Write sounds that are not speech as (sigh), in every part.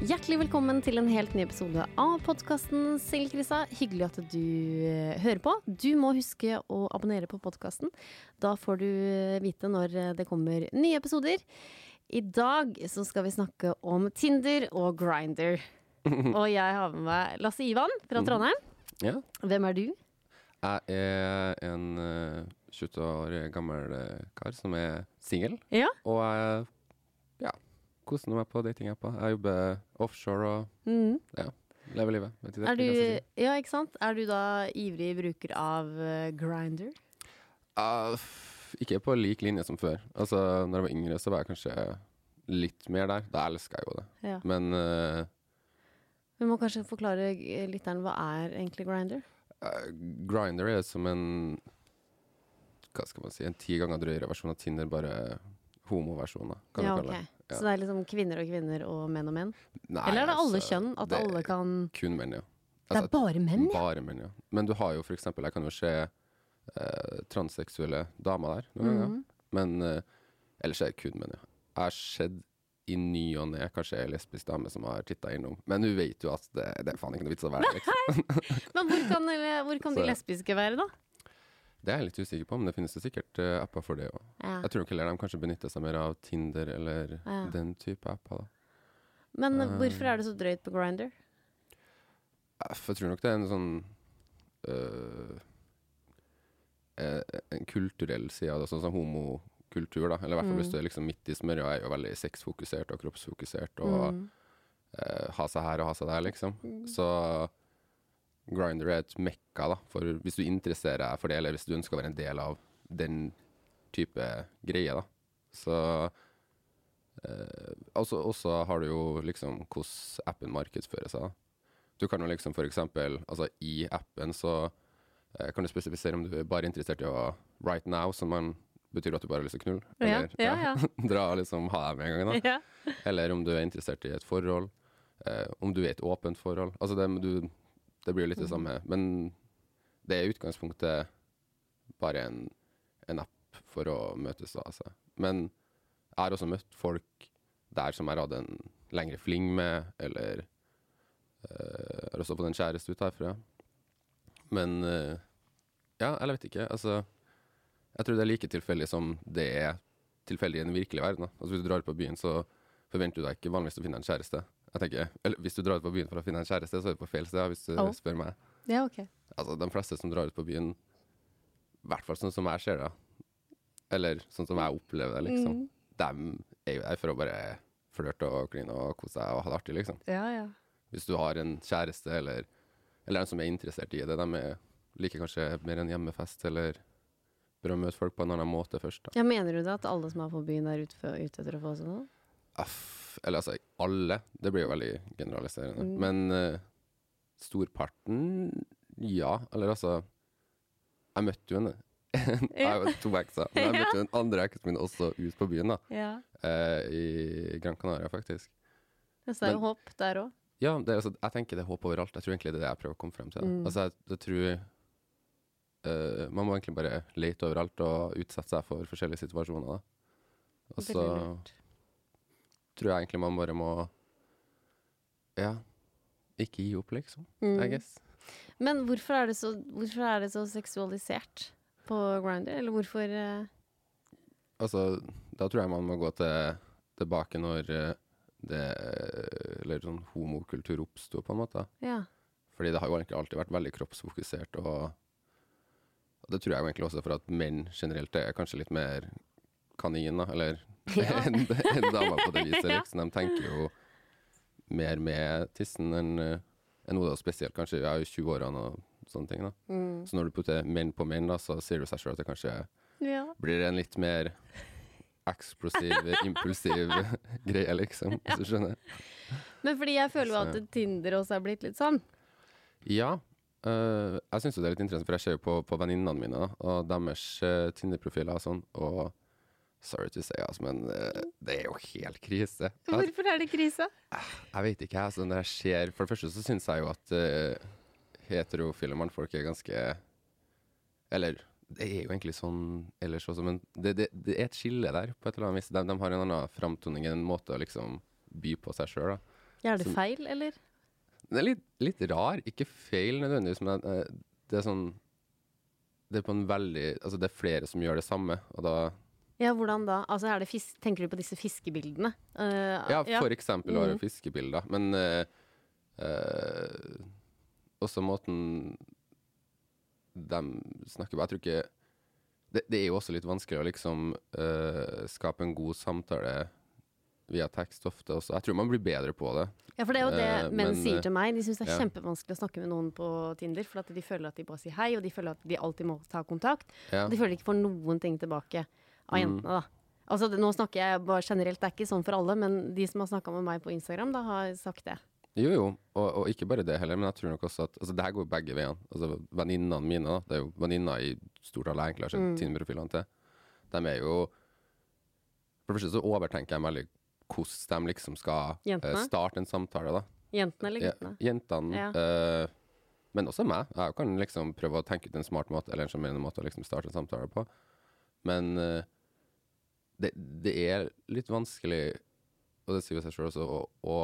Hjertelig velkommen til en helt ny episode av podkasten Singelkrisa. Hyggelig at du eh, hører på. Du må huske å abonnere på podkasten. Da får du eh, vite når eh, det kommer nye episoder. I dag så skal vi snakke om Tinder og Grinder. (laughs) Og jeg har med meg Lasse Ivan fra Trondheim. Ja. Hvem er du? Jeg er en uh, 20 år gammel kar som er singel. Ja. Og jeg ja, koser meg på datingapper. Jeg jobber offshore og Mm. ja, lever livet. Vet du, Er du, ja, ikke sant? Er du da ivrig bruker av uh, Grinder? Uh, ikke på lik linje som før. Altså, når jeg var yngre, så var jeg kanskje litt mer der. Da elska jeg jo det. Ja. Men uh, Vi må kanskje forklare eh, lytteren hva er egentlig Grinder? Grinder er som en Hva skal man si En ti ganger drøyere versjon av Tinder, bare homoversjoner, kan Ja, du kalle okay. det. Ja. Så det er liksom kvinner og kvinner og menn og menn? Nei, Eller er det alle altså, kjønn? At det alle kan Kun menn, ja. Det er Altså, bare menn, ja? Bare menn, ja. Men du har jo for eksempel Jeg kan jo se eh, transseksuelle damer der noen ganger. Men eh, ellers er det kun menn, ja. Jeg har sett i ny og ne kanskje ei lesbisk dame som har titta innom. Men hun vet jo at det, det er faen ikke noe vits å være liksom liksom. Men hvor kan, (laughs) hvor kan de lesbiske være, da? Det er jeg litt usikker på, men det finnes det sikkert uh, apper for det òg. Ja. Jeg tror nok heller de kanskje benytter seg mer av Tinder eller Ja. den type apper. da. Men uh, hvorfor er det så drøyt på Grinder? Jeg tror nok det er en sånn eh, En kulturell side av det, sånn som homokultur, da. Eller i hvert fall Mm. hvis du er liksom midt i smørja er jo veldig sexfokusert og kroppsfokusert og Mm. eh, ha seg her og ha seg der, liksom. Mm. Så Grinder er et mekka, da, for hvis du interesserer deg for det, eller hvis du ønsker å være en del av den type greie, da. Så eh, også, også har du jo liksom hvordan appen markedsfører seg. da. Du kan jo liksom for eksempel, altså i appen så eh, kan du spesifisere om du er bare interessert i å right now, som man betyr at du bare har lyst til å knulle. Ja, Eller, ja, ja. (laughs) dra liksom ha deg med en gang, da. Ja. Eller om du er interessert i et forhold. Eh, om du er i et åpent forhold. Altså det, du, det blir jo litt det Mm. samme. Men det er i utgangspunktet bare en, en app for å møtes. da, Altså. Men jeg har også møtt folk der som jeg har hatt en lengre fling med, eller eh, har også fått en kjæreste ut herfra. Men eh, ja, eller jeg vet ikke. Altså, jeg tror det er like tilfeldig som det er tilfeldig i den virkelige verden. Da. Altså, hvis du drar på byen, så forventer du deg ikke vanligvis å finne en kjæreste. Jeg tenker, eller Hvis du drar ut på byen for å finne en kjæreste, så er du på feil sted, hvis du Oh. spør meg. ja, ok. Altså, De fleste som drar ut på byen, i hvert fall sånn som jeg ser det, eller sånn som jeg opplever det, liksom, Mm. de er jo der for å bare flørte og kline og kose seg og ha det artig, liksom. Ja, ja. Hvis du har en kjæreste eller, eller en som er interessert i det, de er, liker kanskje mer en hjemmefest eller bør møte folk på en annen måte først. da. ja. Mener du det at alle som er på byen, er ute, for, ute etter å få seg noe? Aff, eller altså, alle. Det blir jo veldig generaliserende. Mm. Men uh, storparten, ja. Eller altså Jeg møtte jo en (laughs) Jeg har jo to ekser, (laughs) men jeg møtte jo den andre eksen min også ut på byen, da. Ja. Uh, I Gran Canaria, faktisk. så det er jo håp der òg. Ja, det altså, jeg tenker det er håp overalt. Jeg tror egentlig det er det jeg prøver å komme frem til. Mm. Altså, jeg, jeg tror uh, Man må egentlig bare lete overalt og utsette seg for forskjellige situasjoner, da. Og så. Tror jeg egentlig man bare må Ja, ikke gi opp, liksom. I Mm. guess. Men hvorfor er, det så, hvorfor er det så seksualisert på Grinder? Eller hvorfor uh... Altså, da tror jeg man må gå til, tilbake når eh, det Eller sånn homokultur oppsto, på en måte. Ja. Fordi det har jo egentlig alltid vært veldig kroppsfokusert, og, og det tror jeg jo egentlig også for at menn generelt er kanskje litt mer kanin, da, eller (laughs) Ja. en, en dame på det viset. (laughs) Liksom. De tenker jo mer med tissen enn en da, spesielt kanskje jeg er jo 20-årene og sånne ting. da. Mm. Så når du putter menn på menn, da, så sier du seg selv at det kanskje Ja. blir en litt mer eksplosiv, (laughs) impulsiv greie, liksom. Hvis du skjønner? Men fordi jeg føler jo at Tinder også er blitt litt sånn. Ja. øh, jeg syns det er litt interessant, for jeg ser jo på, på venninnene mine da, og deres uh, Tinder-profiler og sånn, og sorry to say, altså, men øh, det er jo helt krise. At, Hvorfor er det krise? jeg vet ikke. Altså, når jeg ser For det første så syns jeg jo at uh, heterofile mannfolk er ganske Eller det er jo egentlig sånn ellers også, men det, det, det er et skille der, på et eller annet vis. De, de har en annen framtoning, en måte å liksom by på seg sjøl, da. Ja, er det Som- feil, eller? Det er litt, litt rar, ikke feil nødvendigvis, men eh, det er sånn Det er på en veldig Altså, det er flere som gjør det samme, og da Ja, hvordan da? Altså, er det fis tenker du på disse fiskebildene? Uh, Ja, for eksempel å Mm. fiskebilder, men uh, uh, også måten de snakker på Jeg tror ikke det, det er jo også litt vanskelig å liksom skape en god samtale via tekst ofte også. Jeg tror man blir bedre på det. Ja, for det er jo det menn men, sier til meg. De syns det er ja. kjempevanskelig å snakke med noen på Tinder, for at de føler at de bare sier hei, og de føler at de alltid må ta kontakt. Ja. Og de føler de ikke får noen ting tilbake av Mm. jentene, da. Altså, nå snakker jeg bare generelt, det er ikke sånn for alle, men de som har snakka med meg på Instagram, da har sagt det. Jo, jo, og, og ikke bare det heller, men jeg tror nok også at altså, det her går begge veiene. Altså, Venninnene mine, da, det er jo venninner i stort alle egentlig har sett Mm. Tinder-profilene til, de er jo For det første så overtenker jeg veldig hvordan de liksom skal uh, starte en samtale, da. Jentene eller Ja, guttene? jentene, Ja. Uh, men også meg. Jeg kan liksom prøve å tenke ut en smart måte, eller en sjarmerende måte å liksom starte en samtale på. Men eh, det, det er litt vanskelig, og det sier jo seg sjøl også, å, å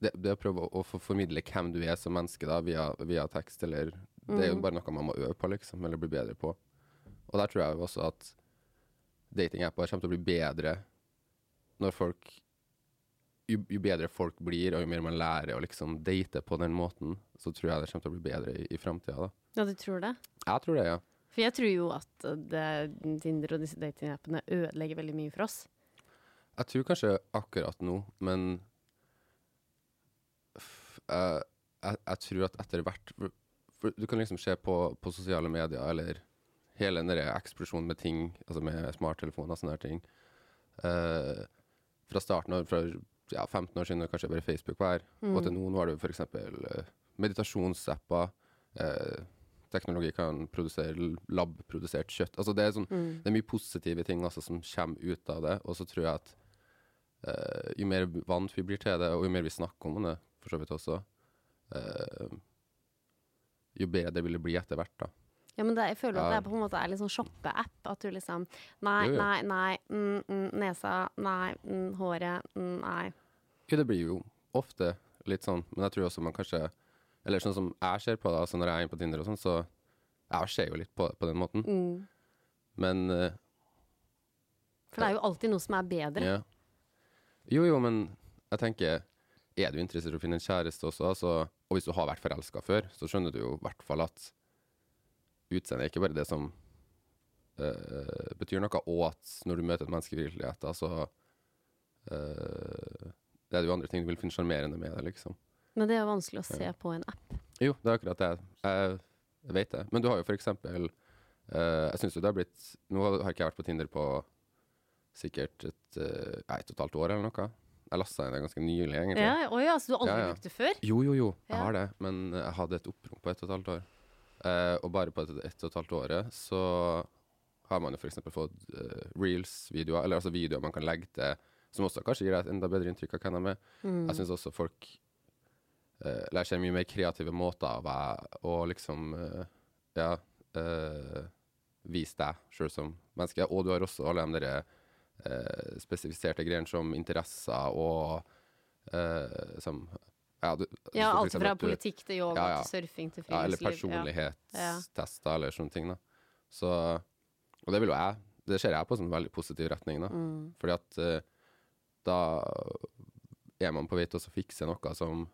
det, det å prøve å, å få formidle hvem du er som menneske da, via, via tekst, eller Det er jo bare noe man må øve på, liksom, eller bli bedre på. Og der tror jeg også at datingapper kommer til å bli bedre når folk jo, jo bedre folk blir, og jo mer man lærer å liksom date på den måten, så tror jeg det kommer til å bli bedre i, i framtida. da. Ja, du tror det? Jeg tror det, ja. For jeg tror jo at uh, det, Tinder og disse datingappene ødelegger veldig mye for oss. Jeg tror kanskje akkurat nå, men jeg, jeg, jeg tror at etter hvert Du kan liksom se på, på sosiale medier, eller hele den eksplosjonen med ting, altså med smarttelefoner og sånne her ting. Uh, fra starten av, fra ja, 15 år siden, kanskje bare Facebook var, og til nå, nå har du f.eks. Uh, meditasjonsapper. eh, teknologi kan produsere lab-produsert kjøtt. Altså det, er sånn, det er mye positive ting altså, som kommer ut av det. Og så tror jeg at uh, jo mer vant vi blir til det, og jo mer vi snakker om det, for så vidt også, uh, jo bedre vil det bli etter hvert. da. Ja, men det, jeg føler at det er på en måte er litt sånn shoppe-app. At du liksom Nei, Jo, jo. nei, nei. Mm, mm, nesa. Nei. Mm, håret. Mm, nei. Jo, det blir jo ofte litt sånn, men jeg tror også man kanskje Eller sånn som jeg ser på det, altså når jeg er inne på Tinder og sånn, så jeg ser jo litt på det på den måten. Mm. Men uh, For det er jo alltid noe som er bedre. Ja. Jo, jo, men jeg tenker Er du interessert i å finne en kjæreste også, altså, og hvis du har vært forelska før, så skjønner du jo i hvert fall at utseendet er ikke bare det som uh, betyr noe, og at når du møter et menneske i virkeligheten, så uh, det er jo andre ting du vil finne sjarmerende med det, liksom. Men det er jo vanskelig å se på en app. Jo, det er akkurat det. Jeg, jeg vet det. Men du har jo for eksempel eh, Jeg syns jo det har blitt Nå har ikke jeg vært på Tinder på sikkert et, uh, et og et halvt år eller noe. Jeg lasta inn det ganske nylig, egentlig. Ja, Oi, altså du har aldri Ja, ja. brukt det før? Jo, jo, jo, jeg Ja. har det. Men jeg hadde et opprop på ett og et halvt år. Uh, og bare på et, et og et halvt året så har man jo f.eks. fått reels-videoer, eller altså videoer man kan legge til, som også kanskje gir deg et enda bedre inntrykk av hvem de er. Mm. Jeg syns også folk uh, lærer seg mye mer kreative måter å- å liksom uh, ja, uh, vise deg sjøl som menneske. Og du har også alle de der, spesifiserte greiene som interesser og som ja, du, Ja, alt fra du- politikk til yoga Ja, ja. til surfing til eller friluftsliv. Ja. personlighetstester eller sånne ting. da. Så, og det vil jo jeg Det ser jeg på som en veldig positiv retning. da. Mm. Fordi at da er man på vei til å fikse noe som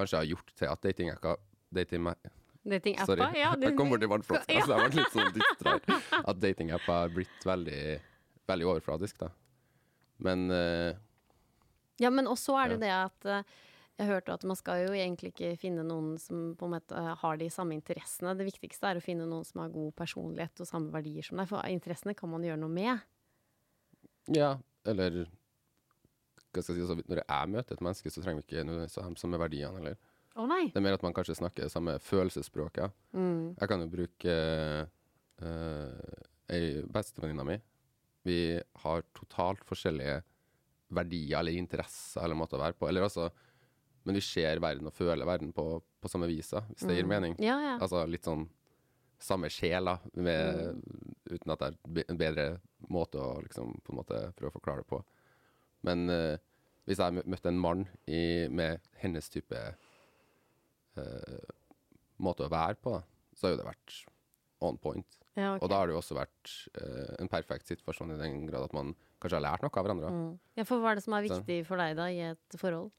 kanskje har gjort til at datingapper dating Datingapper? Sorry, Ja, jeg kom borti vannflaska, Ja. så jeg ble litt sånn dystra her. At datingapper har blitt veldig, veldig overfladisk, da. Men uh, Ja, men også er det Ja. det at Jeg hørte at man skal jo egentlig ikke finne noen som på en måte har de samme interessene. Det viktigste er å finne noen som har god personlighet og samme verdier som deg, for interessene kan man gjøre noe med. Ja, eller hva skal jeg si, altså, Når jeg møter et menneske, så trenger vi ikke nødvendigvis ha de samme verdiene. heller. Oh! Det er mer at man kanskje snakker samme følelsesspråket. Ja. Mm. Jeg kan jo bruke uh, ei bestevenninna mi. Vi har totalt forskjellige verdier eller interesser eller måter å være på. Eller altså, men vi ser verden og føler verden på, på samme vis, hvis det gir mening. Ja, ja. Altså litt sånn samme sjel, da, med, uten at det er en bedre måte å liksom på en måte prøve å forklare det på. Men uh, hvis jeg mø- møtte en mann i, med hennes type uh, måte å være på, så har jo det vært on point. ja okay. Og da har det jo også vært uh, en perfekt situasjon i den grad at man kanskje har lært noe av hverandre. Mm. Ja, for hva er det som er Så- viktig for deg da i et forhold?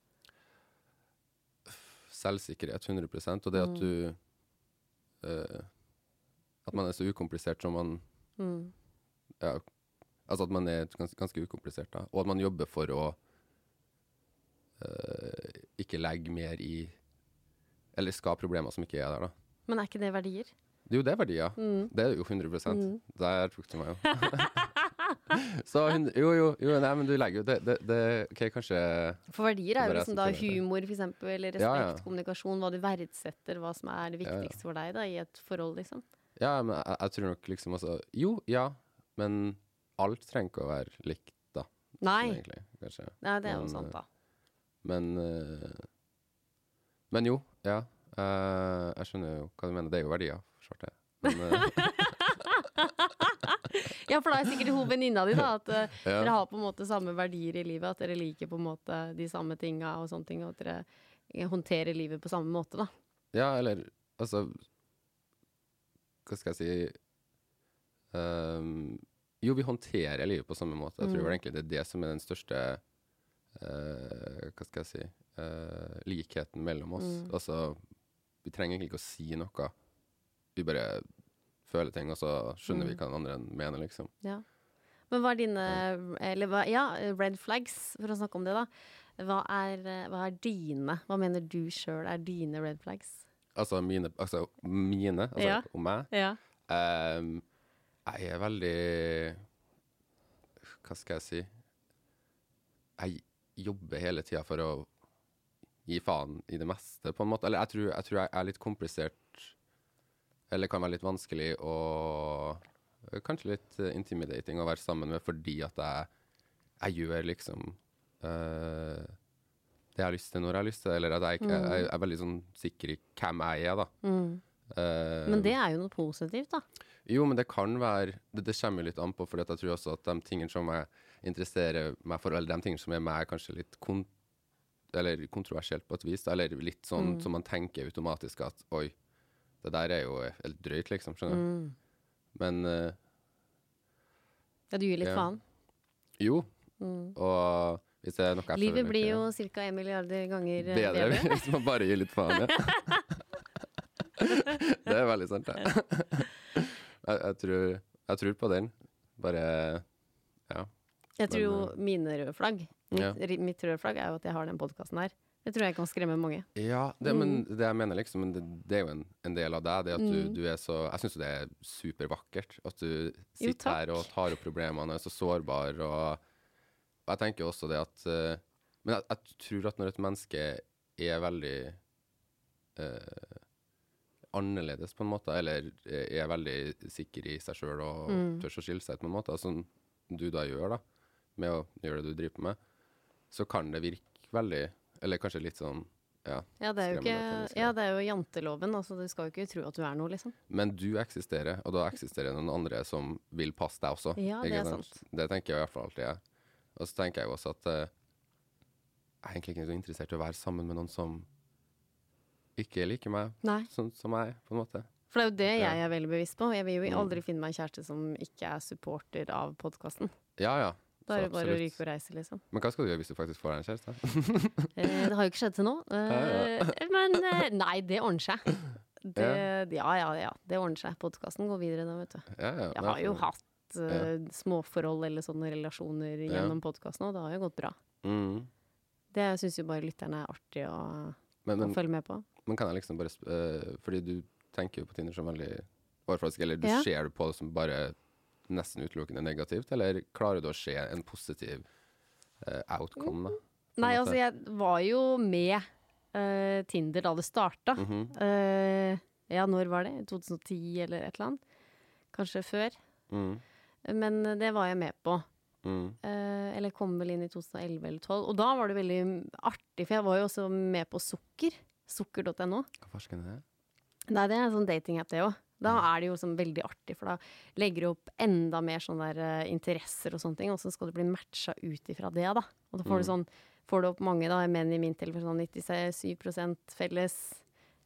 Selvsikkerhet 100% og det at du uh, At man er så ukomplisert som man Mm. ja, Altså at man er ganske, ganske ukomplisert, da. Og at man jobber for å eh, ikke legge mer i Eller skape problemer som ikke er der, da. Men er ikke det verdier? Det er jo det verdier. Mm. Det er jo 100 Der tok du meg, jo. (laughs) så jo, jo, jo, nei, men du legger jo det, det, det OK, kanskje For verdier er jo er liksom da jeg. humor, eksempel, eller respekt, Ja, ja. kommunikasjon, hva du verdsetter, hva som er det Ja, ja. viktigste for deg da i et forhold, liksom. Ja, men jeg, jeg tror nok liksom altså Jo, ja, men alt trenger ikke å være likt, da. Nei, Egentlig. Nei det er jo Men, sant, da. Men eh, Men jo, ja. eh, jeg skjønner jo hva du mener. Det er jo verdier, for svarte. Men eh, (laughs) Ja, for da er sikkert hun venninna di, da, at eh, (laughs) Ja. dere har på en måte samme verdier i livet, at dere liker på en måte de samme tinga og sånne ting, og at dere eh, håndterer livet på samme måte, da. ja, eller altså Hva skal jeg si Ehm, Jo, vi håndterer livet på samme måte. Jeg tror vel egentlig det er det som er den største uh, Hva skal jeg si uh, likheten mellom oss. Altså, vi trenger egentlig ikke å si noe. Vi bare føler ting, og så skjønner vi hva den andre mener, liksom. Ja. Men hva er dine Eller Ja, red flags, for å snakke om det, da. Hva er, eh, hva er dine? Hva mener du sjøl er dine red flags? Altså mine, altså, mine altså Ja. om meg. Ja. Ehm, jeg er veldig Hva skal jeg si? Jeg jobber hele tida for å gi faen i det meste, på en måte. Eller jeg tror jeg, tror jeg er litt komplisert, eller kan være litt vanskelig og kanskje litt intimidating å være sammen med fordi at jeg, jeg gjør liksom eh, det jeg har lyst til når jeg har lyst til, eller at jeg, ikke- jeg, er veldig sånn sikker i hvem jeg er, da. Eh, Men det er jo noe positivt, da. Jo, men det kan være Det, det kommer litt an på, for jeg tror også at de tingene som jeg interesserer meg for, eller de tingene som er meg kanskje litt kont eller kontroversielt på et vis, eller litt sånn som man tenker automatisk at oi, det der er jo helt drøyt, liksom. Skjønner du? Men uh, Ja, du gir litt Ja. faen. jo. Og hvis det er noe jeg Livet blir jo ca. en milliarder ganger eh, bedre bedre. hvis man bare gir litt faen. Ja. (laughs) (laughs) det er veldig sant, det. (laughs) Jeg, jeg, tror, jeg tror på den. Bare Ja. Jeg tror jo Men, mine røde flagg Mitt, Ja. mitt røde flagg er jo at jeg har den podkasten her. Det tror jeg kan skremme mange. Ja, det, men det jeg mener liksom men det, det er jo en, en del av deg. Det at du, du er så Jeg syns jo det er supervakkert at du sitter jo, her og tar opp problemene, er så sårbar og, og jeg tenker også det at eh, Men jeg, jeg tror at når et menneske er veldig eh, annerledes, på en måte, eller er veldig sikker i seg sjøl og tør å skille seg ut, på en måte, som du da gjør, da, med å gjøre det du driver på med, så kan det virke veldig Eller kanskje litt sånn ja, Ja, det ikke, ja, det er jo janteloven. Altså, du skal jo ikke tro at du er noe, liksom. Men du eksisterer, og da eksisterer noen andre som vil passe deg også. Ja, det er sant? Det tenker jeg i hvert fall alltid. Jeg. Og så tenker jeg jo også at uh, jeg er egentlig ikke så interessert i å være sammen med noen som ikke liker meg Nei. sånn som jeg på en måte. For det er jo det Ja. jeg er veldig bevisst på. Jeg vil jo Mm. aldri finne meg en kjæreste som ikke er supporter av podkasten. Ja, ja. Da er det bare å ryke og reise, liksom. Men hva skal du gjøre hvis du faktisk får deg en kjæreste? (laughs) Eh, det har jo ikke skjedd til nå. (laughs) Eh, men eh, nei, det ordner seg. (laughs) Det, ja, ja, ja. Det ordner seg. Podkasten går videre nå, vet du. Jeg har jo hatt småforhold eller sånne relasjoner gjennom podkasten, og det har jo gått bra. Mm. Det syns jo bare lytterne er artig å, å følge med på. Men kan jeg liksom bare eh, Fordi du tenker jo på Tinder som veldig overfladisk, eller du Ja. ser du på det som bare nesten utelukkende negativt, eller klarer du å se en positiv uh, outcome, da? Nei, altså, jeg var jo med uh, Tinder da det starta. Mhm. Eh, ja, når var det? 2010 eller et eller annet? Kanskje før. Mm. Men det var jeg med på. Mm. Uh, eller kom vel inn i 2011 eller 2012. Og da var det veldig artig, for jeg var jo også med på Sukker. Sukker.no. Hva farsken er det? Nei, det er en sånn datingapp, det òg. Da er det jo sånn veldig artig, for da legger du opp enda mer sånne der eh, interesser og sånne ting, og så skal du bli matcha ut ifra det, da. Og da får du Mm. sånn Får du opp mange, da, menn i min telefon sånn 97% felles,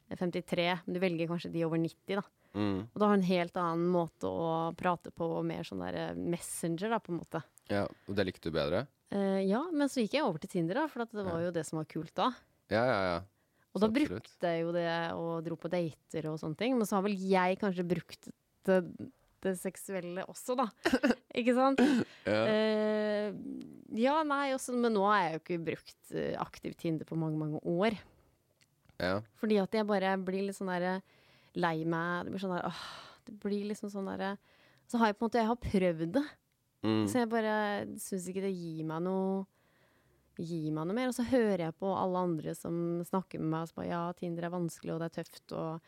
53, men du velger kanskje de over 90, da. Mm. Og da har du en helt annen måte å prate på, og mer sånn der eh, messenger, da, på en måte. Ja, og det likte du bedre? Eh, ja, men så gikk jeg over til Tinder, da, for at det var jo det som var kult da. Ja, ja, ja. Og da absolutt. brukte jeg jo det og dro på dater og sånne ting. Men så har vel jeg kanskje brukt det, det seksuelle også, da. (laughs) ikke sant? Ja. Uh, ja, nei, også, men nå har jeg jo ikke brukt aktivt aktiv Tinder på mange, mange år. ja. Fordi at jeg bare blir litt sånn derre lei meg. Det blir sånn der åh, Det blir liksom sånn derre Så har jeg på en måte Jeg har prøvd det. Mm. Så jeg bare syns ikke det gir meg noe Gir meg noe mer. Og så hører jeg på alle andre som snakker med meg og sier ja, Tinder er vanskelig, og det er tøft, og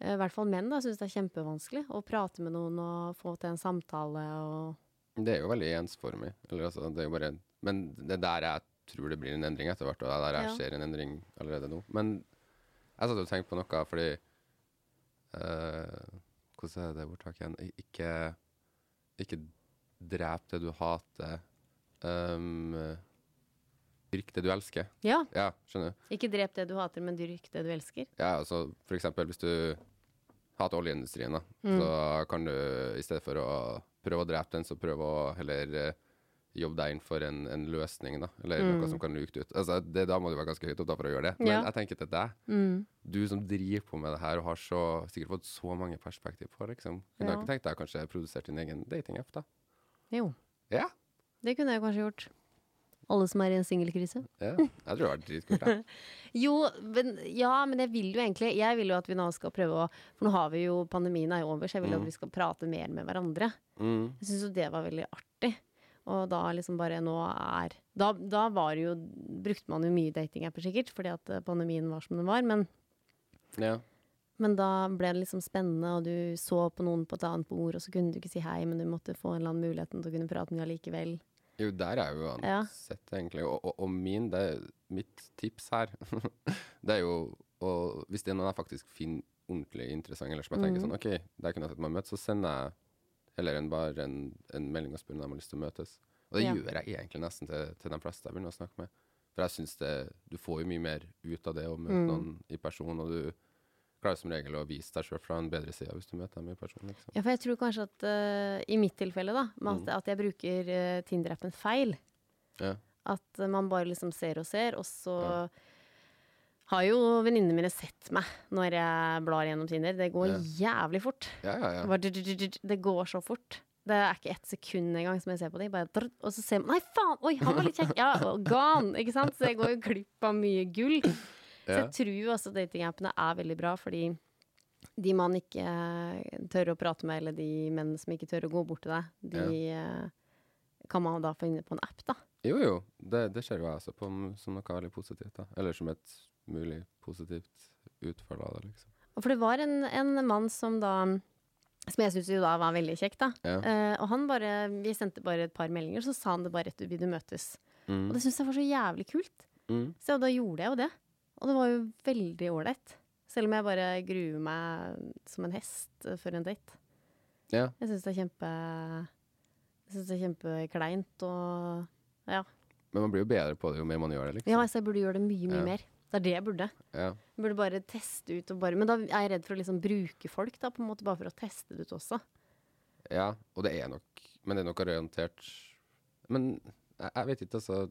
eh, I hvert fall menn da syns det er kjempevanskelig å prate med noen og få til en samtale og Det er jo veldig ensformig. Eller, altså, det er jo bare, men det er der jeg tror det blir en endring etter hvert, og det er der jeg Ja. ser en endring allerede nå. Men jeg satt og tenkte på noe, fordi uh, Hvordan er det ordtaket igjen? Ikke, ikke drep det du hater. Um, dyrk det du elsker. Ja, Ja, skjønner du? ikke drep det du hater, men dyrk det du elsker. Ja, altså for eksempel hvis du hater oljeindustrien, da, Mm. så kan du i stedet for å prøve å drepe den, så prøve å heller eh, jobbe deg inn for en, en løsning, da. Eller Mm. noe som kan luke ut. Altså, det, da må du være ganske høyt oppe for å gjøre det. Men Ja. jeg tenker til deg, Mm. du som driver på med det her og har så, sikkert fått så mange perspektiv på liksom. Kunne Ja. du ikke tenkt deg kanskje produsert din egen dating-app, da? Jo, Ja. det kunne jeg kanskje gjort. Alle som er i en singelkrise. ja. Jeg tror det var dritkult. jeg. (laughs) Jo, men, ja, men jeg vil jo egentlig Jeg vil jo at vi nå skal prøve å For nå har vi jo Pandemien er jo over, så jeg vil Mm. at vi skal prate mer med hverandre. Mm. Jeg syns jo det var veldig artig. Og da liksom bare nå er Da, da var jo Brukte man jo mye datingapper sikkert, fordi at eh, pandemien var som den var. Men, Ja. men da ble det liksom spennende, og du så på noen på et annet bord, og så kunne du ikke si hei, men du måtte få en eller annen muligheten til å kunne prate med dem allikevel. Jo, der er jo Ja. ansett, egentlig. Og, og, og min, det mitt tips her, (laughs) det er jo å Hvis det er noen jeg faktisk finner ordentlig interessant, eller som jeg tenker mm. sånn OK, der kunne jeg sett meg møte, så sender jeg heller enn bare en, en melding og spør om de har lyst til å møtes. Og det Ja. gjør jeg egentlig nesten til, til de fleste jeg begynner å snakke med. For jeg syns det Du får jo mye mer ut av det å møte Mm. noen i person, og du klarer som regel å vise deg sjøl fra en bedre side hvis du møter dem i person, liksom. Ja, for jeg tror kanskje at uh, i mitt tilfelle, da, med at, Mm. at jeg bruker uh, Tinder-appen feil. Ja. At uh, man bare liksom ser og ser, og så Ja. har jo venninnene mine sett meg når jeg blar gjennom Tinder. Det går jævlig fort. Ja, du- du- Det går så fort. Det er ikke ett sekund engang som jeg ser på dem. Bare, og så ser man Nei, faen! Oi, han var litt kjekk! Ja, gone! Ikke sant? Så jeg går jo glipp av mye gull. Så jeg tror jo også datingappene er veldig bra, fordi de man ikke eh, tør å prate med, eller de menn som ikke tør å gå bort til deg, de ja. kan man da få inne på en app, da. Jo, jo. Det, det ser jo jeg også på som noe veldig positivt. da. Eller som et mulig positivt utfall av det, liksom. Og For det var en, en mann som da Som jeg syntes jo da var veldig kjekk, da. Ja. Uh, og han bare Vi sendte bare et par meldinger, så sa han det bare rett ut. Vil du møtes? Mm. Og det syntes jeg var så jævlig kult. Mm. Så da gjorde jeg jo det. Og det var jo veldig ålreit. Selv om jeg bare gruer meg som en hest for en date. Ja. Jeg syns det er kjempe Jeg synes det er kjempekleint og Ja. Men man blir jo bedre på det jo mer man gjør det, liksom. ja altså, jeg burde gjøre det mye, mye Ja. mer. Det er det jeg burde. Ja. Jeg burde bare teste ut og bare Men da er jeg redd for å liksom bruke folk, da, på en måte, bare for å teste det ut også. ja. Og det er nok Men det er nok orientert Men jeg, jeg vet ikke, altså.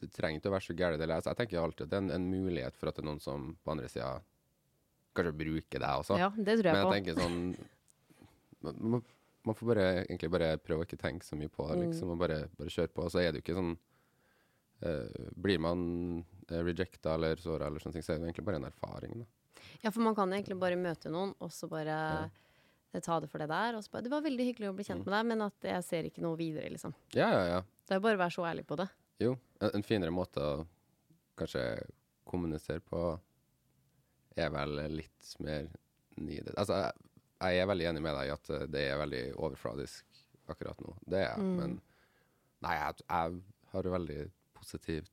det trenger ikke å være så gærent. å lese. jeg tenker alltid at det er en, en mulighet for at det er noen som på andre sida kanskje bruker deg også. Ja, det tror jeg Men jeg på. tenker sånn man, man- man får bare, egentlig bare prøve å ikke tenke så mye på det, Mm. liksom, og bare, bare kjøre på. Og så er det jo ikke sånn uh, Blir man uh, rejecta eller såra eller sånne ting, så er det egentlig bare en erfaring. da. Ja, for man kan egentlig bare møte noen, og så bare ja ta det for det der. Og så bare 'Det var veldig hyggelig å bli Mm. kjent med deg, men at jeg ser ikke noe videre', liksom. Ja, ja, ja. Det er bare å være så ærlig på det. Jo, en, en finere måte å kanskje kommunisere på er vel litt mer needed. Altså, jeg, jeg er veldig enig med deg i at eh, det er veldig overfladisk akkurat nå. Det er jeg, Mm. men Nei, jeg, jeg har veldig positivt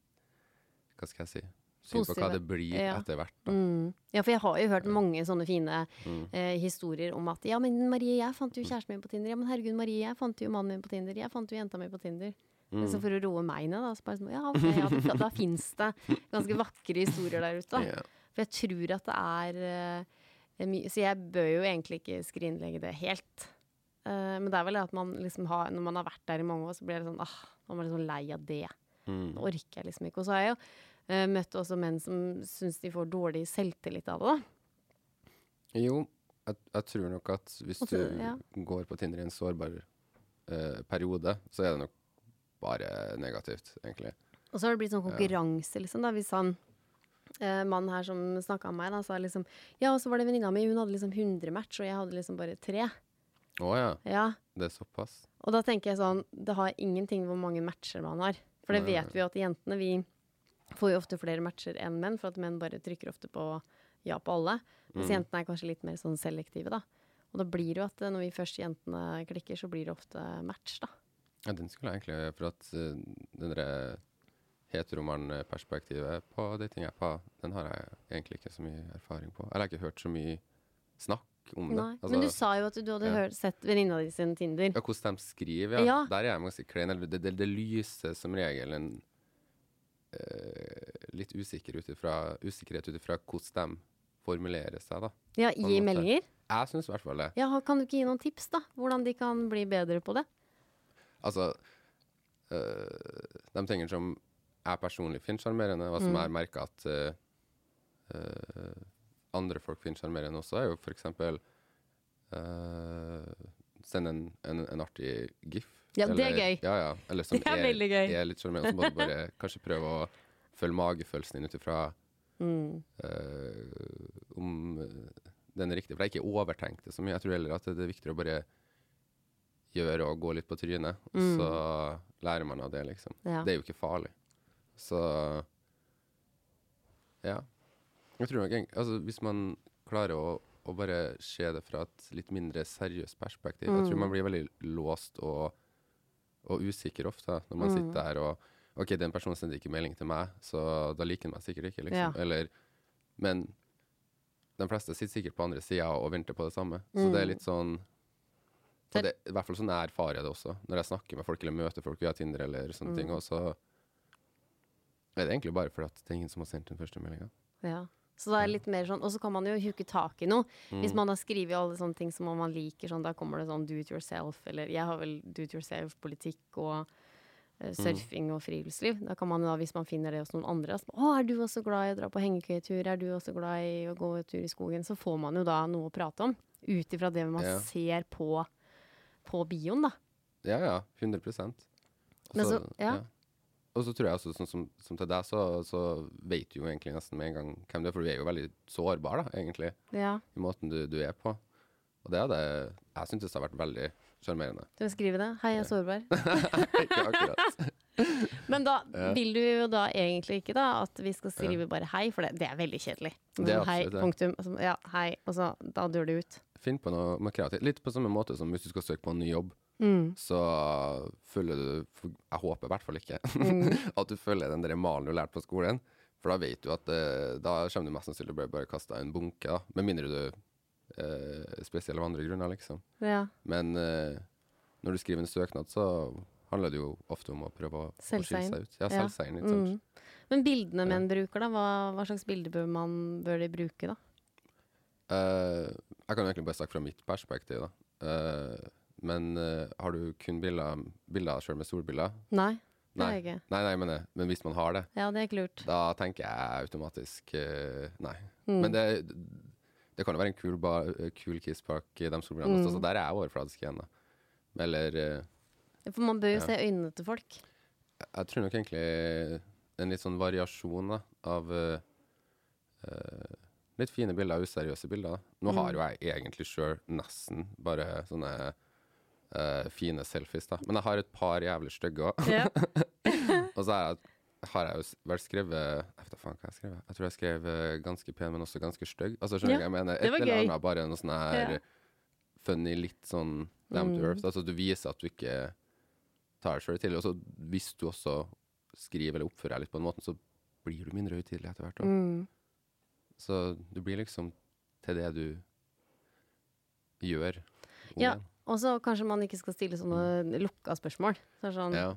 Hva skal jeg si? Syn på hva det blir ja. etter hvert. Mm. Ja, for jeg har jo hørt mange sånne fine Mm. eh, historier om at 'Ja, men Marie, jeg fant jo kjæresten min på Tinder'. 'Ja, men herregud, Marie, jeg fant jo mannen min på Tinder'. 'Jeg fant jo jenta mi på Tinder'. Mm. Så for å roe meg ned, da, så bare sånn Ja, ok, ja, da, da fins det ganske vakre historier der ute. Ja. For jeg tror at det er uh, mye Så jeg bør jo egentlig ikke skrinlegge det helt. Uh, men det er vel det at man liksom har Når man har vært der i mange år, så blir det sånn ah, Nå er man liksom lei av det. Mm. Nå orker jeg liksom ikke. Og så har jeg jo uh, møtt også menn som syns de får dårlig selvtillit av det. da. Jo, jeg, jeg tror nok at hvis Også, du ja. går på Tinder i en sårbar uh, periode, så er det nok bare negativt, egentlig. Og så har det blitt sånn konkurranse, liksom. da, Hvis han eh, mannen her som snakka med meg, da, sa liksom Ja, og så var det venninna mi, hun hadde liksom 100 match, og jeg hadde liksom bare tre. Å ja, Ja. det er såpass. Og da tenker jeg sånn Det har ingenting hvor mange matcher man har. For det vet vi jo at jentene, vi får jo ofte flere matcher enn menn, for at menn bare trykker ofte på ja på alle. Mens Mm. jentene er kanskje litt mer sånn selektive, da. Og da blir det jo at eh, når vi først jentene klikker, så blir det ofte match, da. Ja, den skulle jeg egentlig For at uh, den derre heteroman-perspektivet på datingapper, den har jeg egentlig ikke så mye erfaring på. Eller jeg har ikke hørt så mye snakk om det. Altså, Men du sa jo at du hadde ja. hørt, sett venninna di sin Tinder. ja, hvordan de skriver, ja. Ja. Der er jeg ganske klein. Eller Det, det, det lyser som regel en uh, litt usikker utifra, usikkerhet ut ifra hvordan de formulerer seg, da. Ja, gi meldinger. Jeg syns i hvert fall det. Ja, kan du ikke gi noen tips, da? Hvordan de kan bli bedre på det? Altså øh, De tingene som jeg personlig finner sjarmerende, og som Mm. jeg merker at øh, øh, andre folk finner sjarmerende også, er jo f.eks. Uh, sende en, en, en artig gif. Ja, det er gøy. Ja, ja. Eller som (laughs) Det er veldig gøy. er litt sjarmerende. Så må du bare (laughs) kanskje prøve å følge magefølelsen din ut ifra Mm. Uh, om den er riktig. For jeg er ikke overtenkt så mye. Jeg tror heller at det er viktigere å bare gjøre og gå litt på trynet, Mm. så lærer man av det, liksom. Ja. Det er jo ikke farlig. Så ja. Jeg tror nok Altså, hvis man klarer å, å bare se det fra et litt mindre seriøst perspektiv Jeg tror Mm. man blir veldig låst og, og usikker ofte når man Mm. sitter der og OK, den personen sendte ikke melding til meg, så da liker han meg sikkert ikke, liksom. Ja. Eller Men de fleste sitter sikkert på andre sida og venter på det samme. Så Mm. det er litt sånn og det, I hvert fall sånn jeg erfarer det også, når jeg snakker med folk eller møter folk via Tinder eller sånne ting. Mm. Og så er det egentlig bare fordi det er ingen som har sendt den første meldinga. Ja. Så det er litt mer sånn, Og så kan man jo huke tak i noe. Mm. Hvis man har skrevet alle sånne ting som man liker, sånn, da kommer det sånn do it yourself, eller jeg har vel do it yourself-politikk og uh, surfing og friluftsliv. Da kan man da, hvis man finner det hos noen andre, så, å, er du også glad i å dra på hengekøyetur, er du også glad i å gå tur i skogen, så får man jo da noe å prate om. Ut ifra det man Ja. ser på, på bioen, da. Ja, ja. 100 Og Men så- ja. Og så tror jeg også, sånn som, som til deg, så, så vet du jo egentlig nesten med en gang hvem du er, for du er jo veldig sårbar, da, egentlig, Ja. i måten du, du er på. Og det er det Jeg det har vært veldig sjarmerende. Du vil skrive det? Hei, jeg er sårbar. (laughs) ikke akkurat. (laughs) Men da vil du jo da egentlig ikke da at vi skal skrive bare hei, for det, det er veldig kjedelig. Det er hei, absolutt det. punktum. Altså, Ja, hei, og så da dør det ut. Finn på noe, mer kreativt. Litt på samme måte som hvis du skal søke på en ny jobb. Mm. Så følger du Jeg håper i hvert fall ikke Mm. (laughs) at du følger den der malen du lærte på skolen. For da vet du at det, da kommer du mest sannsynlig bli bare kasta i en bunke. da Med mindre du eh, Spesielle av andre grunner, liksom. Ja. Men eh, når du skriver en søknad, så handler det jo ofte om å prøve å, å skille seg ut. Ja, Ja. ikke sant. Mm. Men bildene Ja. menn bruker, da? Hva, hva slags bilder bør, man, bør de bruke, da? Eh, jeg kan egentlig bare snakke fra mitt perspektiv, da. Uh, men uh, har du kun bilder, bilder av sjøl med solbriller? Nei, jeg ikke. Nei, nei, men, men hvis man har det, Ja, det er ikke lurt. da tenker jeg automatisk uh, nei. Mm. Men det, det kan jo være en kul, ba, kul kiss bak de solbrillene Mm. også, så der er jeg overfladisk igjen, da. Eller For man bør jo se øynene til folk. jeg tror nok egentlig en litt sånn variasjon da, av uh, litt fine bilder og useriøse bilder. Nå har jo jeg egentlig sjøl nesten bare sånne uh, fine selfies, da. Men jeg har et par jævlig stygge òg. Ja. (laughs) Og så har jeg, har jeg jo vel skrevet Jeg vet da faen hva jeg skrev. Jeg tror jeg skrev eh, ganske pen, men også ganske stygg. Altså, skjønner du Ja, hva jeg mener? Et eller annet bare noe sånn her Ja. Mm. funny, litt sånn down to earth. Altså du viser at du ikke tar deg sjøl til. Og så hvis du også skriver eller oppfører deg litt på den måten, så blir du mindre høytidelig etter hvert. Mm. Så du blir liksom til det du gjør. Ja, og så kanskje man ikke skal stille sånne lukka spørsmål. Så sånn ja.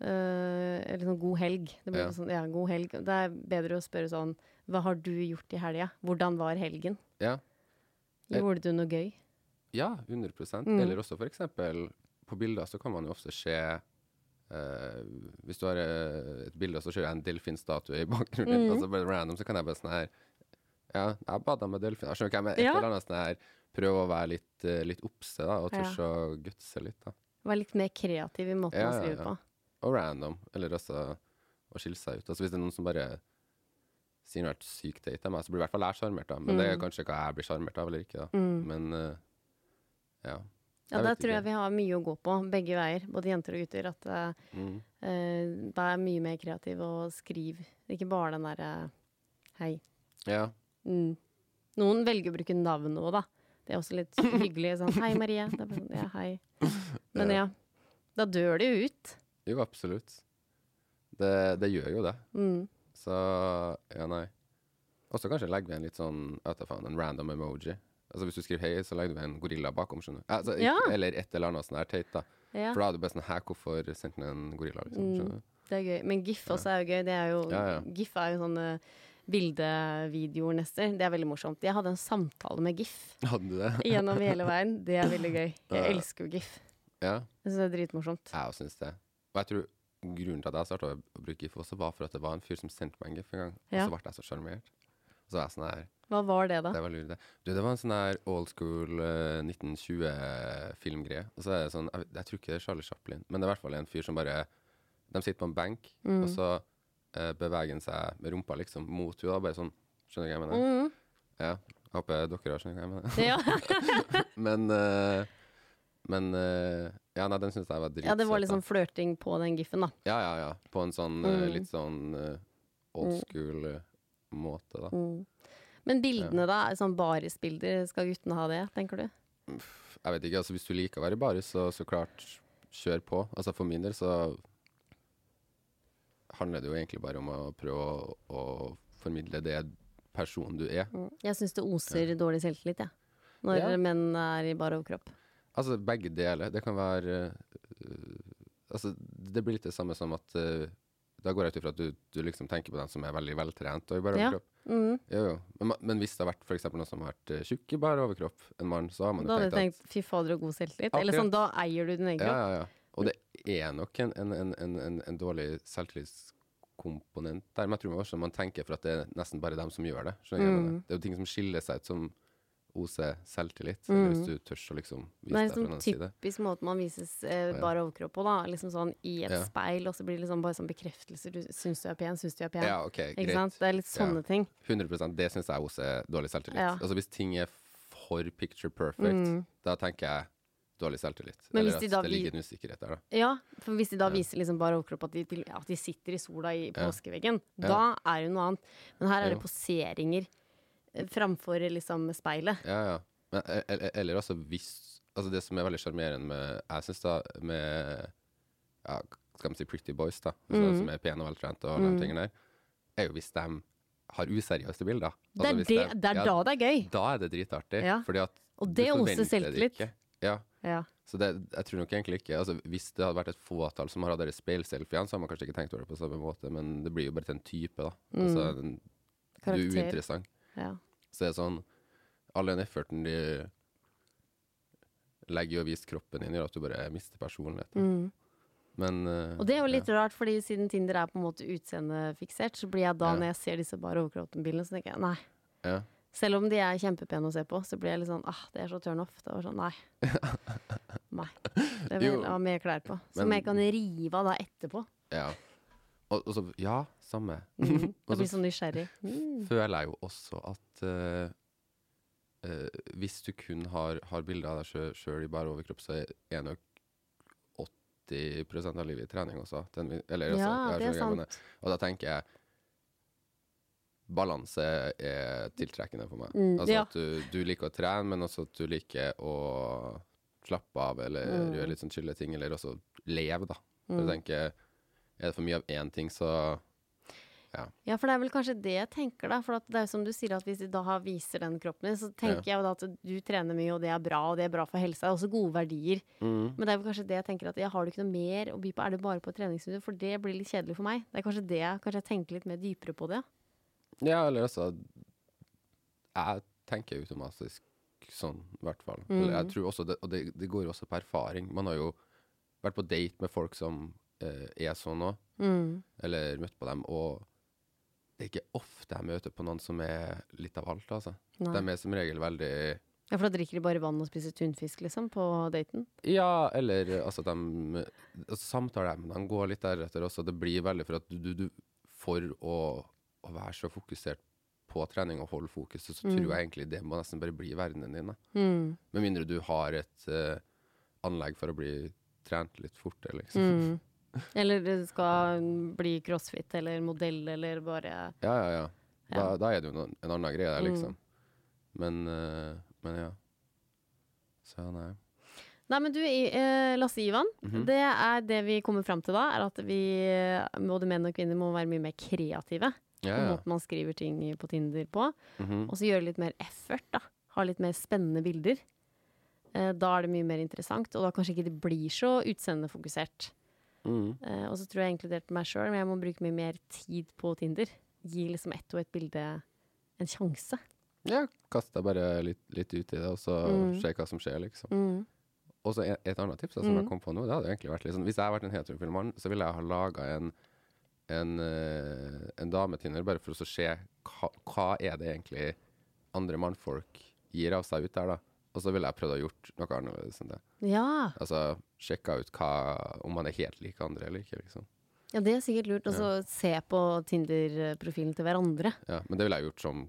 eh, Eller sånn god helg. Det blir Ja. sånn, ja, god helg. Det er bedre å spørre sånn Hva har du gjort i helga? Hvordan var helgen? ja. Gjorde du noe gøy? Ja, 100 Mm. Eller også eksempel på bilder så kan man jo ofte se eh, Hvis du har eh, et bilde, og så ser jeg en delfinstatue i bakgrunnen, Mm. og så bare random, så kan jeg bare sånn her Ja, jeg bada med delfiner. Skjønner du hva jeg mener? Et Ja. eller annet sånn her Prøve å være litt, eh, litt obse, da, og Ja. tørre å gutse litt, da. Være litt mer kreativ i måten Ja, ja, skriver ja. på. Og random. Eller også å skille seg ut. Altså Hvis det er noen som bare sier noe helt sykt teit til meg, så blir i hvert fall jeg sjarmert, da. Men det er Mm. kanskje hva jeg blir sjarmert av eller ikke, da. Men uh, ja. Ja, Jeg der tror jeg vi har mye å gå på, begge veier. Både jenter og gutter. At uh, Mm. uh, vær mye mer kreativ og skriv. Ikke bare den derre hei. Ja. Mm. Noen velger å bruke navn nå, da. Det er også litt hyggelig. Sånn hei, Marie. Sånn, ja, hei. Men ja. Da dør det jo ut. Jo, absolutt. Det, det gjør jo det. Mm. Så ja, nei. Og så kanskje legger vi en litt sånn faen, en random emoji. Altså Hvis du skriver hei, så legger du en gorilla bakom. skjønner du altså, Ja. Eller et eller annet sånn her teit. da Ja, For da er du bare sånn Hæ, hvorfor sendte den en gorilla? liksom, Mm. det er gøy. Men GIF også er jo gøy. Det er jo. GIF er jo sånne bildevideoer, Nester. Det er veldig morsomt. Jeg hadde en samtale med GIF Hadde du det? gjennom hele veien. Det er veldig gøy. Jeg elsker jo GIF. Ja, Jeg syns det er dritmorsomt. jeg også syns det. Og jeg tror grunnen til at jeg starta å bruke GIF også, var for at det var en fyr som sendte meg en GIF en gang. Ja. Og så ble jeg så sjarmert. Og så var jeg sånn her Hva var det, da? Det var lurt, det. Du, det var en sånn her old school uh, 1920-filmgreie. Og så er det sånn jeg, jeg tror ikke det er Charlie Chaplin, men det er i hvert fall en fyr som bare De sitter på en benk, Mm. og så eh, beveger han seg med rumpa liksom mot henne. Bare sånn. Skjønner du hva jeg mener? Mm. Ja. Jeg håper dere har skjønner hva jeg mener. Ja. (laughs) men eh, Men eh, Ja, nei, den syns jeg var dritsøt. ja, det var litt da. flørting på den GIF-en, da. Ja, ja, ja. På en sånn eh, Mm. litt sånn eh, old school eh, måte, da. Mm. Men bildene, da? Sånn barisbilder, skal guttene ha det, tenker du? Jeg vet ikke, altså Hvis du liker å være i baris, så, så klart kjør på. Altså For min del så handler det jo egentlig bare om å prøve å, å formidle det personen du er. Jeg syns det oser dårlig selvtillit, jeg. Når Ja. menn er i bar overkropp. Altså begge deler. Det kan være uh, Altså det blir litt det samme som at uh, Da går jeg ut ifra at du, du liksom tenker på den som er veldig veltrent og i bare Ja. overkropp. Mm. Jo, jo. Men, men hvis det har vært eksempel noen som har vært øh, tjukk i bare overkropp, en mann, så har man jo Da hadde du tenkt fy fader og god selvtillit. Eller sånn, da eier du din egen kropp. Ja, ja, ja. Og det er nok en, en, en, en, dårlig selvtillitskomponent der. Men jeg tror også man tenker for at det er nesten bare dem som gjør det. Mener? Det er jo ting som skiller seg ut som oser selvtillit. mm. hvis du tør å liksom Det vise er deg fra liksom den side. typisk måte man vises eh, bare overkropp på, da. Liksom sånn i et Ja. speil, og så blir det liksom bare sånn bekreftelser. Du syns du er pen, syns du er pen. Ja, okay, Ikke greit. sant? Det er litt sånne Ja. ting. 100% Det syns jeg oser dårlig selvtillit. Altså Hvis ting er for picture perfect, Mm. da tenker jeg dårlig selvtillit. Men Eller de at det ligger en usikkerhet der, da. Ja, for hvis de da Ja. viser liksom bare overkropp at de, at de sitter i sola i påskeveggen, Ja. da er det noe annet. Men her er det poseringer eh, framfor liksom speilet. Ja, ja. Men, e- e- eller altså hvis Altså det som er veldig sjarmerende med Jeg syns da med ja, Skal man si Pretty Boys, da, altså, Mm. som er pene og veltrente og alle de tingene der, er jo hvis de har useriøse bilder. Det er, Altså, det, de- det er ja, da det er gøy. Da er det dritartig. Ja. At Og det oser selvtillit. Ja. Ja. Så det, jeg tror nok egentlig ikke altså, Hvis det hadde vært et fåtall som har hatt speilselfiene, så har man kanskje ikke tenkt over det på samme måte, men det blir jo bare til en type, da. Altså, en, du er Mm. Uinteressant. Ja. Så det er sånn All den efforten de legger i å vise kroppen din, gjør at du bare mister personligheten. Men eh, Mm. Og det er jo litt rart, fordi siden Tinder er på en måte utseendefiksert, så blir jeg da, Ja. når jeg ser disse bare overkroppen-bildene, så tenker jeg nei. ja. Selv om de er kjempepene å se på, så blir jeg litt sånn ah, det er så turn off. Det var sånn nei. (laughs) nei. Det vil jeg ha mer klær på. Som jeg kan rive av da etterpå. ja. Og, og så Ja, samme. (laughs) Mm. Så blir sånn nysgjerrig. Mm. føler jeg jo også at uh, uh, hvis du kun har, har bilder av deg sjøl i bare overkropp, så er nok 80 av livet i trening også. Den, eller, altså, Ja, det er sant. mener. Og da tenker jeg Balanse er tiltrekkende for meg. Mm, altså ja. At du, du liker å trene, men også at du liker å slappe av eller Mm. gjøre litt sånn chille ting, eller også leve, da. For jeg tenker, er det for mye av én ting, så Ja, ja. for det er vel kanskje det jeg tenker, da. For at det er jo som du sier, at hvis de da viser den kroppen din, så tenker jeg jo da at du trener mye, og det er bra, og det er bra for helsa. Også gode verdier. mm. Men det er vel kanskje det jeg tenker at ja, har du ikke noe mer å by på, er du bare på treningsstudio? For det blir litt kjedelig for meg. Det er kanskje det, kanskje jeg tenker litt mer dypere på det. Ja, eller altså Jeg tenker automatisk sånn, i hvert fall. Mm. Eller jeg tror også det, Og det, det går jo også på erfaring. Man har jo vært på date med folk som eh, er sånn òg, Mm. eller møtt på dem, og det er ikke ofte jeg møter på noen som er litt av alt, altså. Nei. De er som regel veldig Ja, for da drikker de bare vann og spiser tunfisk, liksom, på daten? Ja, eller altså de altså, dem går litt deretter også. Det blir veldig for at du, du, du For å, å være så fokusert på trening og holde fokuset, så tror jeg egentlig det må nesten bare bli verdenen din. Mm. Med mindre du har et uh, anlegg for å bli trent litt fortere, liksom. Mm. (laughs) Eller det skal bli crossfit eller modell eller bare Ja, ja, ja. Da, Ja. da er det jo en annen greie der, Mm. liksom. Men, uh, men ja. Så nei. Nei, men du, eh, Lasse Ivan. Mhm. Det er det vi kommer fram til da, er at vi, både menn og kvinner, må være mye mer kreative. Ja, ja. måten man skriver ting på Tinder på. Mhm. Og så gjøre litt mer effort, da. Ha litt mer spennende bilder. Eh, da er det mye mer interessant, og da kanskje ikke det blir så utseendefokusert. Mm. Eh, og så tror jeg inkludert meg sjøl, men jeg må bruke mye mer tid på Tinder. Gi liksom ett og ett bilde en sjanse. Ja, kast deg bare litt, litt ut i det, og så Mm. se hva som skjer, liksom. Mm. Og så et, et annet tips da, som jeg kom på nå, det hadde egentlig vært litt sånn Hvis jeg hadde vært en heterofil mann, så ville jeg ha laga en, en, eh, en dametinner bare for å se hva, hva er det egentlig andre mannfolk gir av seg ut der, da. Og så ville jeg prøvd å gjort noe annerledes enn det. Ja. Altså sjekka ut hva, om man er helt lik andre eller ikke, liksom. ja, det er sikkert lurt. Og så se på Tinder-profilen til hverandre. Ja, men det ville jeg gjort som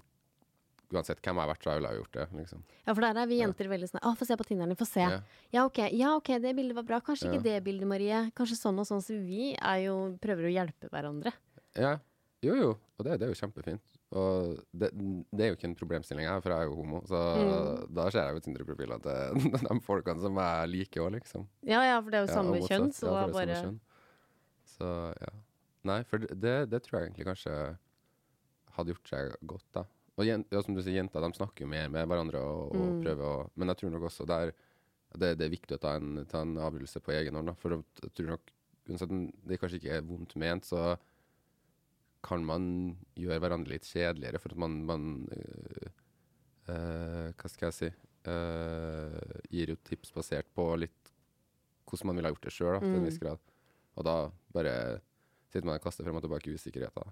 Uansett hvem jeg har vært, så ville jeg gjort det, liksom. Ja, for der er vi jenter veldig sånn Å, få se på Tinderen din, få se. Ja. Ja. ok, ja, ok, det bildet var bra. Kanskje Ja. ikke det bildet, Marie. Kanskje sånn og sånn. Så vi er jo, prøver å hjelpe hverandre. Ja. Jo, jo. Og det, det er jo kjempefint. Og det, det er jo ikke en problemstilling her, for jeg er jo homo. Så da ser jeg jo Tinder-profilene til (laughs) de folkene som jeg liker òg, liksom. Ja ja, for det er jo samme kjønn, så Ja, da bare kjønn. Så ja. Nei, for det, det tror jeg egentlig kanskje hadde gjort seg godt, da. Og ja, som du sier, jenter de snakker jo mer med hverandre og, og Mm. prøver å Men jeg tror nok også der det, det er viktig å ta en, ta en avgjørelse på egen hånd, da. For jeg tror nok uansett det kanskje ikke er vondt ment, så kan man gjøre hverandre litt kjedeligere for at man, man øh, øh, Hva skal jeg si øh, Gir jo tips basert på litt hvordan man ville ha gjort det sjøl, til en Mm. viss grad. Og da bare sitter man og kaster frem og tilbake usikkerheter.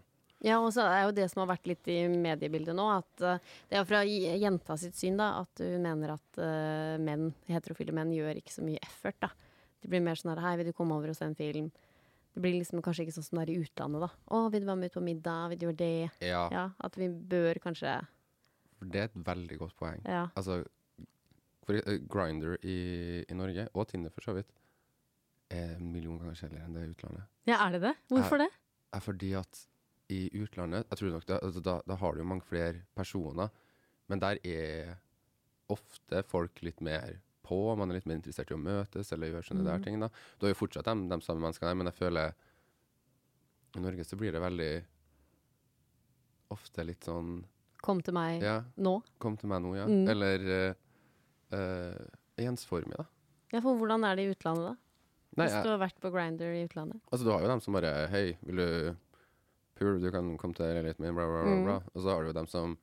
Ja, og så er jo det som har vært litt i mediebildet nå, at eh, det er fra jenta sitt syn, da, at hun mener at eh, menn, heterofile menn gjør ikke så mye effort, da. Det blir mer sånn her, hei, vil du komme over og se en film? Det blir liksom kanskje ikke sånn som det er i utlandet, da. Å, vil du være med ut på middag? Vil du gjøre det? Ja, Ja, at vi bør kanskje det er et veldig godt poeng. Ja. Altså, uh, Grinder i, i Norge, og Tinder for så vidt, er en million ganger kjedeligere enn det i utlandet. Ja, er det det? Hvorfor det? er fordi at i utlandet Jeg tror nok det, altså da, da har du jo mange flere personer, men der er ofte folk litt mer på, man er litt mer interessert i å møtes eller gjøre sånne der ting. da. Du har jo fortsatt de, de samme menneskene men jeg føler i Norge så blir det veldig ofte litt sånn Kom til meg Ja, nå. kom til meg nå, ja. Mm. Eller uh, ensformig, da. Ja, for hvordan er det i utlandet, da? Nei, Hvis du har vært på Grinder i utlandet. Altså, du har jo dem som bare Hei, vil du pule? Du kan komme til leiligheten min, bla, bla, bla, Mm. bla. Og så har du jo dem som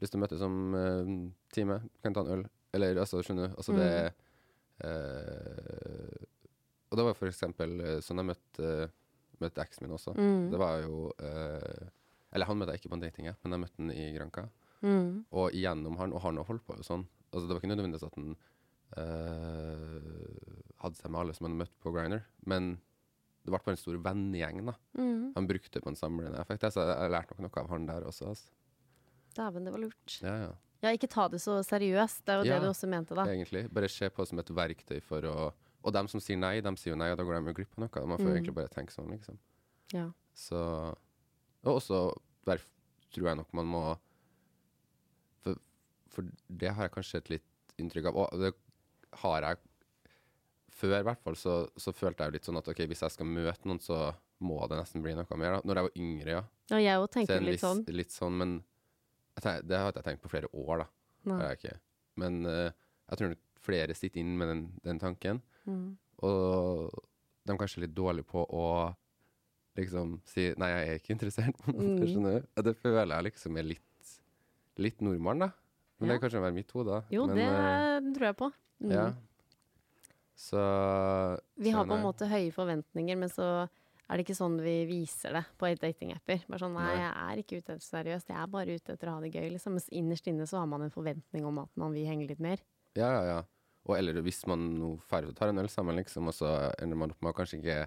lyst til å møtes om uh, time. Kan ta en øl. Eller altså, skjønner du? Altså, det eh, Og det var for eksempel eh, sånn jeg møtte, møtte eksen min også. Mm. Det var jo uh, Eller han møtte jeg ikke på en dating, men jeg møtte han i Granca. Mm. Og igjennom han, og han har holdt på jo sånn. Altså, det var ikke nødvendigvis at han eh, hadde seg med alle som han møtte på Griner, men det ble bare en stor vennegjeng. da. Mm. Han brukte på en samlende effekt. Så jeg, jeg lærte nok noe av han der også. Altså. Dæven, det var lurt. Ja, ja. Ja, ikke ta det så seriøst. Det er jo Ja, det du også mente, da. Egentlig. Bare se på det som et verktøy for å Og dem som sier nei, dem sier jo nei, og da går de jo glipp av noe. Man får Mm. egentlig bare tenke sånn, liksom. Ja. Så Og også der tror jeg nok man må For, for det har jeg kanskje et litt inntrykk av. Og det har jeg Før, i hvert fall, så, så følte jeg litt sånn at OK, hvis jeg skal møte noen, så må det nesten bli noe mer. da. Når jeg var yngre, ja. ja, jeg òg tenker en litt viss- sånn. Litt sånn, men jeg tenk, det har ikke jeg tenkt på flere år, da. Jeg. Men uh, jeg tror nok flere sitter inn med den, den tanken. Mm. Og de er kanskje litt dårlige på å liksom si 'nei, jeg er ikke interessert'. Mm. Det føler jeg liksom er litt, litt nordmann, da. Men Ja. det kan kanskje være mitt hode. Jo, Men, det uh, tror jeg på. Mm. Ja. Så Vi har på en måte høye forventninger, men så er det ikke sånn vi viser det på datingapper. Bare sånn, nei, jeg er ikke ute etter seriøst, jeg er bare ute etter å ha det gøy, liksom. Mens innerst inne så har man en forventning om at man vil henge litt mer. Ja, ja, ja. Og eller hvis man nå ferdig tar en øl sammen, liksom, og så ender man opp med å kanskje ikke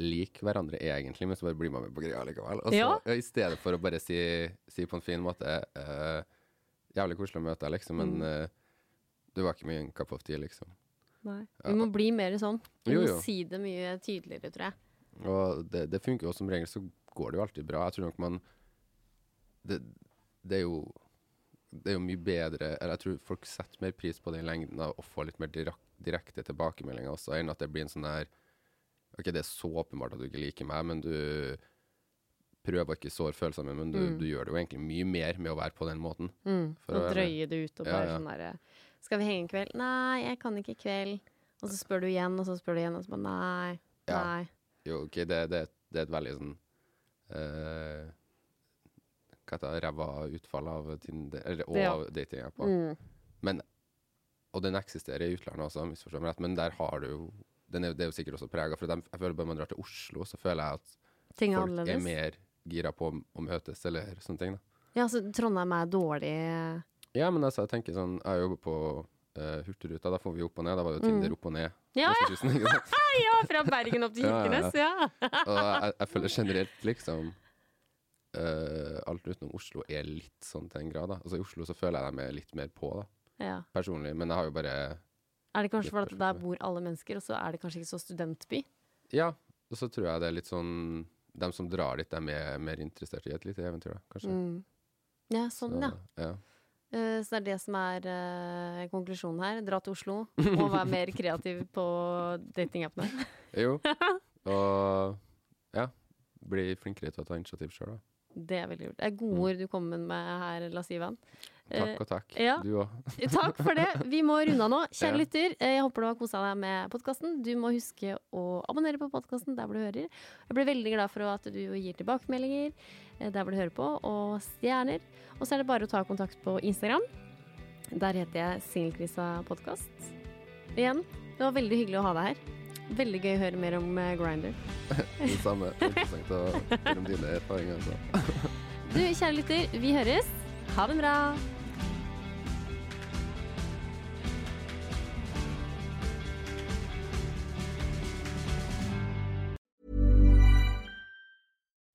like hverandre egentlig, men så bare blir man med på greia likevel. Og så, Ja. I stedet for å bare si, si på en fin måte uh, Jævlig koselig å møte deg, liksom, men eh, du var ikke min cup of tea, liksom. Nei. Vi må bli mer sånn. Vi Jo, må si det mye tydeligere, tror jeg. Og det, det funker jo som regel, så går det jo alltid bra. Jeg tror nok man Det, det er jo det er jo mye bedre Eller jeg tror folk setter mer pris på den lengden og får litt mer dirak, direkte tilbakemeldinger også, enn at det blir en sånn her OK, det er så åpenbart at du ikke liker meg, men du prøver ikke såre følelsene men du, Mm. du gjør det jo egentlig mye mer med å være på den måten. Mm. For å drøye det ut og Ja, bare ja. sånn derre Skal vi henge i kveld? Nei, jeg kan ikke i kveld. Og så spør du igjen, og så spør du igjen, og så bare nei. Ja. Nei. Jo, OK, det, det, det er et veldig sånn uh, Hva heter det? Ræva utfall av Tinder, eller og Ja. datingapper. Mm. Men, og den eksisterer i utlandet også, misforstå meg rett, men der har du jo den er, Det er jo sikkert også prega, for dem, jeg føler bare man drar til Oslo, så føler jeg at Ting folk folk er mer gira på å møtes, eller sånne ting. da. Ja, så Trondheim er dårlig Ja, men altså, jeg tenker sånn Jeg jobber på uh, Hurtigruta, da får vi opp og ned. Da var det jo Tinder opp og ned. Mm. Ja, ja, (laughs) ja! Fra Bergen opp til (laughs) Ja, ja, ja. Kirkenes, ja. (laughs) Og jeg, jeg føler generelt liksom uh, Alt utenom Oslo er litt sånn til en grad. da. Altså I Oslo så føler jeg dem er litt mer på, da, ja. personlig. Men jeg har jo bare Er det kanskje fordi der bor alle mennesker, og så er det kanskje ikke så studentby? Ja, og så tror jeg det er litt sånn De som drar dit, er mer, mer interessert i et lite eventyr, da, kanskje. Mm. Ja, sånn, Så, ja. ja. Eh, så det er det som er uh, konklusjonen her. Dra til Oslo og være (laughs) mer kreativ på datingappene. Jo. (laughs) Og ja, bli flinkere til å ta initiativ sjøl, da. Det er veldig lurt. Det er gode ord du kommer med her, Lars Ivan. Takk og takk. ja. Du òg. (laughs) Takk for det. Vi må runde av nå. (laughs) Kjære Ja. lytter, eh, jeg håper du har kosa deg med podkasten. Du må huske å abonnere på podkasten der hvor du hører. Jeg blir veldig glad for at du gir tilbakemeldinger eh, der hvor du hører på, og stjerner. Og så er det bare å ta kontakt på Instagram. Der heter jeg Singelkrisa podkast. Igjen, det var veldig hyggelig å ha deg her. Veldig gøy å høre mer om Grinder. (laughs) Det samme. Interessant å høre om dine erfaringer. Du, kjære lytter, vi høres. Ha det bra.